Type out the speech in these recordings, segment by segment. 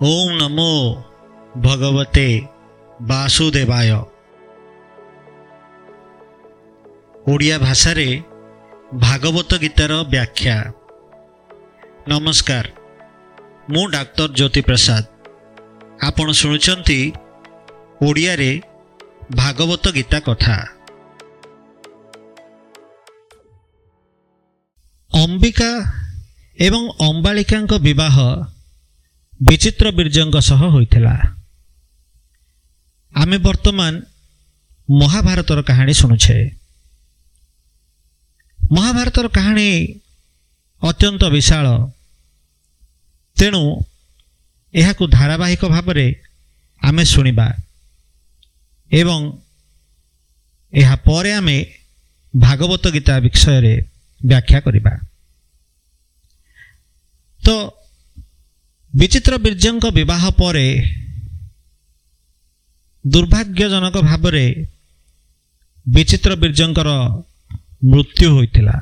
ଓಂ ନମୋ ଭଗବତେ ବାସୁଦେବାୟ ଓଡ଼ିଆ ଭାଷାରେ ଭାଗବତ ଗୀତାର ବ୍ୟାଖ୍ୟା ନମସ୍କାର ମୁଁ ଡାକ୍ତର ଜ୍ୟୋତି ପ୍ରସାଦ ଆପଣ ଶୁଣୁଛନ୍ତି ଓଡ଼ିଆରେ ଭାଗବତ ଗୀତା କଥା ଅମ୍ବିକା ଏବଂ ଅମ୍ବାଳିକାଙ୍କ ବିବାହ ବିଚିତ୍ର ବୀର୍ଯ୍ୟଙ୍କ ସହ ହୋଇଥିଲା ଆମେ ବର୍ତ୍ତମାନ ମହାଭାରତର କାହାଣୀ ଶୁଣୁଛେ ମହାଭାରତର କାହାଣୀ ଅତ୍ୟନ୍ତ ବିଶାଳ ତେଣୁ ଏହାକୁ ଧାରାବାହିକ ଭାବରେ ଆମେ ଶୁଣିବା ଏବଂ ଏହା ପରେ ଆମେ ଭାଗବତ ଗୀତା ବିଷୟରେ ବ୍ୟାଖ୍ୟା କରିବା ତ ବିଚିତ୍ର ବୀର୍ଯ୍ୟଙ୍କ ବିବାହ ପରେ ଦୁର୍ଭାଗ୍ୟଜନକ ଭାବରେ ବିଚିତ୍ର ବୀର୍ଯ୍ୟଙ୍କର ମୃତ୍ୟୁ ହୋଇଥିଲା.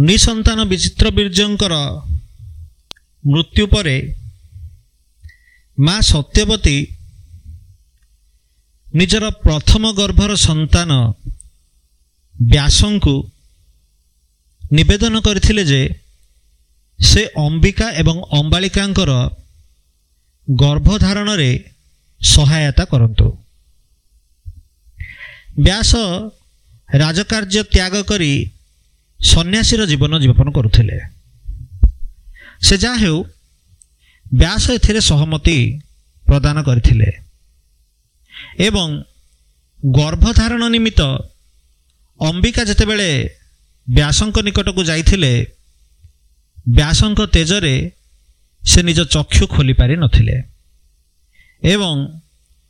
ନିସନ୍ତାନ ବିଚିତ୍ର ବୀର୍ଯ୍ୟଙ୍କର ମୃତ୍ୟୁ ପରେ ମା ସତ୍ୟବତୀ ନିଜର ପ୍ରଥମ ଗର୍ଭର ସନ୍ତାନ ବ୍ୟାସଙ୍କୁ ନିବେଦନ କରିଥିଲେ ଯେ ସେ ଅମ୍ବିକା ଏବଂ ଅମ୍ବାଳିକାଙ୍କର ଗର୍ଭଧାରଣରେ ସହାୟତା କରନ୍ତୁ। ବ୍ୟାସ ରାଜକାର୍ଯ୍ୟ ତ୍ୟାଗ କରି ସନ୍ନ୍ୟାସୀର ଜୀବନ ଯାପନ କରୁଥିଲେ। ସେ ଯାହା ହେଉ ବ୍ୟାସ ଏଥିରେ ସହମତି ପ୍ରଦାନ କରିଥିଲେ ଏବଂ ଗର୍ଭଧାରଣ ନିମିତ୍ତ ଅମ୍ବିକା ଯେତେବେଳେ ବ୍ୟାସଙ୍କ ନିକଟକୁ ଯାଇଥିଲେ ବ୍ୟାସଙ୍କ ତେଜରେ ସେ ନିଜ ଚକ୍ଷୁ ଖୋଲି ପାରିନଥିଲେ ଏବଂ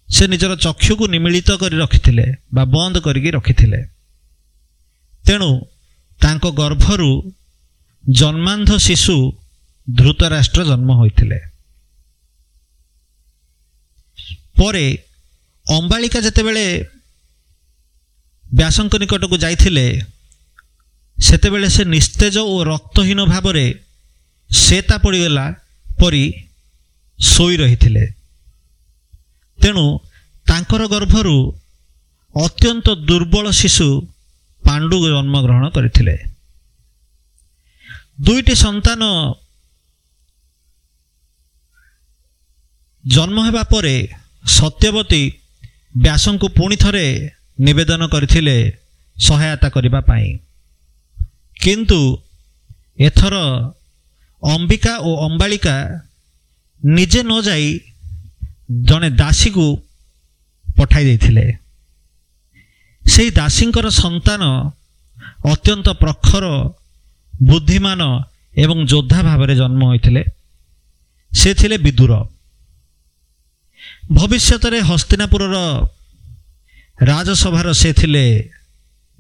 ସେ ନିଜର ଚକ୍ଷୁକୁ ନିମିଳିତ କରି ରଖିଥିଲେ ବା ବନ୍ଦ କରିକି ରଖିଥିଲେ। ତେଣୁ ତାଙ୍କ ଗର୍ଭରୁ ଜନ୍ମାନ୍ଧ ଶିଶୁ ଧୃତରାଷ୍ଟ୍ର ଜନ୍ମ ହୋଇଥିଲେ। ପରେ ଅମ୍ବାଳିକା ଯେତେବେଳେ ବ୍ୟାସଙ୍କ ନିକଟକୁ ଯାଇଥିଲେ ସେତେବେଳେ ସେ ନିସ୍ତେଜ ଓ ରକ୍ତହୀନ ଭାବରେ ସେତା ପଡ଼ିଗଲା ପରି ଶୋଇ ରହିଥିଲେ। ତେଣୁ ତାଙ୍କର ଗର୍ଭରୁ ଅତ୍ୟନ୍ତ ଦୁର୍ବଳ ଶିଶୁ ପାଣ୍ଡୁ ଜନ୍ମଗ୍ରହଣ କରିଥିଲେ। ଦୁଇଟି ସନ୍ତାନ ଜନ୍ମ ହେବା ପରେ ସତ୍ୟବତୀ ବ୍ୟାସଙ୍କୁ ପୁଣି ଥରେ ନିବେଦନ କରିଥିଲେ ସହାୟତା କରିବା ପାଇଁ। କିନ୍ତୁ ଏଥର ଅମ୍ବିକା ଓ ଅମ୍ବାଳିକା ନିଜେ ନ ଯାଇ ଜଣେ ଦାସୀକୁ ପଠାଇ ଦେଇଥିଲେ। ସେହି ଦାସୀଙ୍କର ସନ୍ତାନ ଅତ୍ୟନ୍ତ ପ୍ରଖର ବୁଦ୍ଧିମାନ ଏବଂ ଯୋଦ୍ଧା ଭାବରେ ଜନ୍ମ ହୋଇଥିଲେ। ସେ ଥିଲେ ବିଦୁର। ଭବିଷ୍ୟତରେ ହସ୍ତିନାପୁରର ରାଜସଭାର ସେ ଥିଲେ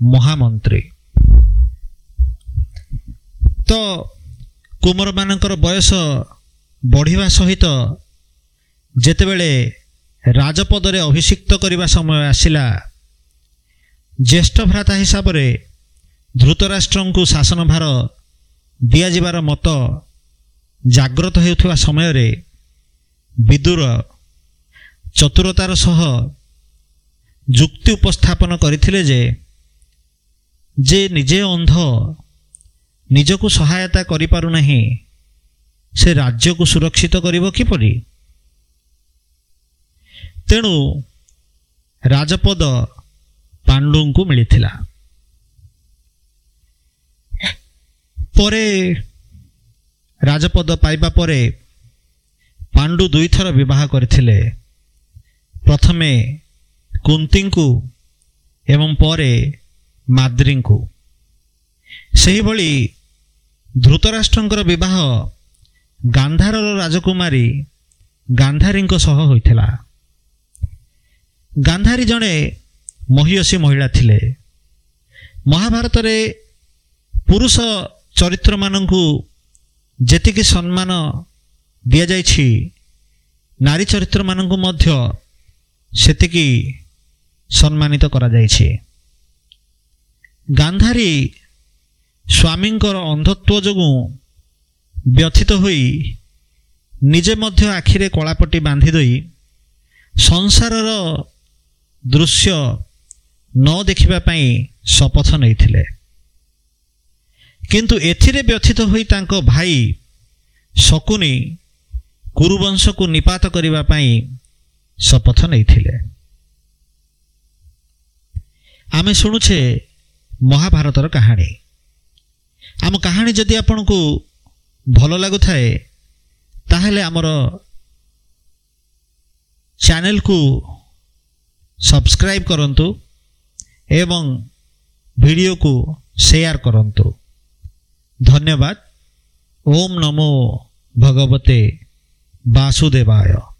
ମହାମନ୍ତ୍ରୀ। କୁମରମାନଙ୍କର ବୟସ ବଢ଼ିବା ସହିତ ଯେତେବେଳେ ରାଜପଦରେ ଅଭିଷିକ୍ତ କରିବା ସମୟ ଆସିଲା ଜ୍ୟେଷ୍ଠ ଭ୍ରାତା ହିସାବରେ ଧୃତରାଷ୍ଟ୍ରଙ୍କୁ ଶାସନଭାର ଦିଆଯିବାର ମତ ଜାଗ୍ରତ ହେଉଥିବା ସମୟରେ ବିଦୁର ଚତୁରତାର ସହ ଯୁକ୍ତି ଉପସ୍ଥାପନ କରିଥିଲେ ଯେ ଯେ ନିଜେ ଅନ୍ଧ ନିଜକୁ ସହାୟତା କରିପାରୁନାହିଁ ସେ ରାଜ୍ୟକୁ ସୁରକ୍ଷିତ କରିବ କିପରି ତେଣୁ ରାଜପଦ ପାଣ୍ଡୁଙ୍କୁ ମିଳିଥିଲା। ପରେ ରାଜପଦ ପାଇବା ପରେ ପାଣ୍ଡୁ ଦୁଇଥର ବିବାହ କରିଥିଲେ। ପ୍ରଥମେ କୁନ୍ତୀଙ୍କୁ ଏବଂ ପରେ ମାଦ୍ରୀଙ୍କୁ। ସେହିଭଳି ଧୃତରାଷ୍ଟ୍ରଙ୍କର ବିବାହ ଗାନ୍ଧାରର ରାଜକୁମାରୀ ଗାନ୍ଧାରୀଙ୍କ ସହ ହୋଇଥିଲା। ଗାନ୍ଧାରୀ ଜଣେ ମହିୟସୀ ମହିଳା ଥିଲେ। ମହାଭାରତରେ ପୁରୁଷ ଚରିତ୍ରମାନଙ୍କୁ ଯେତିକି ସମ୍ମାନ ଦିଆଯାଇଛି ନାରୀ ଚରିତ୍ରମାନଙ୍କୁ ମଧ୍ୟ ସେତିକି ସମ୍ମାନିତ କରାଯାଇଛି। ଗାନ୍ଧାରୀ ସ୍ୱାମୀଙ୍କର ଅନ୍ଧତ୍ୱ ଯୋଗୁଁ ବ୍ୟଥିତ ହୋଇ ନିଜେ ମଧ୍ୟ ଆଖିରେ କଳାପଟି ବାନ୍ଧି ଦେଇ ସଂସାରର ଦୃଶ୍ୟ ନ ଦେଖିବା ପାଇଁ ଶପଥ ନେଇଥିଲେ। କିନ୍ତୁ ଏଥିରେ ବ୍ୟଥିତ ହୋଇ ତାଙ୍କ ଭାଇ ଶକୁନି କୁରୁବଂଶକୁ ନିପାତ କରିବା ପାଇଁ ଶପଥ ନେଇଥିଲେ। ଆମେ ଶୁଣୁଛେ ମହାଭାରତର କାହାଣୀ। ଆମ କାହାଣୀ ଯଦି ଆପଣଙ୍କୁ ଭଲ ଲାଗୁଥାଏ ତାହେଲେ ଆମର ଚ୍ୟାନେଲକୁ ସବସ୍କ୍ରାଇବ୍ କରନ୍ତୁ ଏବଂ ଭିଡ଼ିଓକୁ ସେୟାର କରନ୍ତୁ। ଧନ୍ୟବାଦ। ଓମ୍ ନମୋ ଭଗବତେ ବାସୁଦେବାୟ।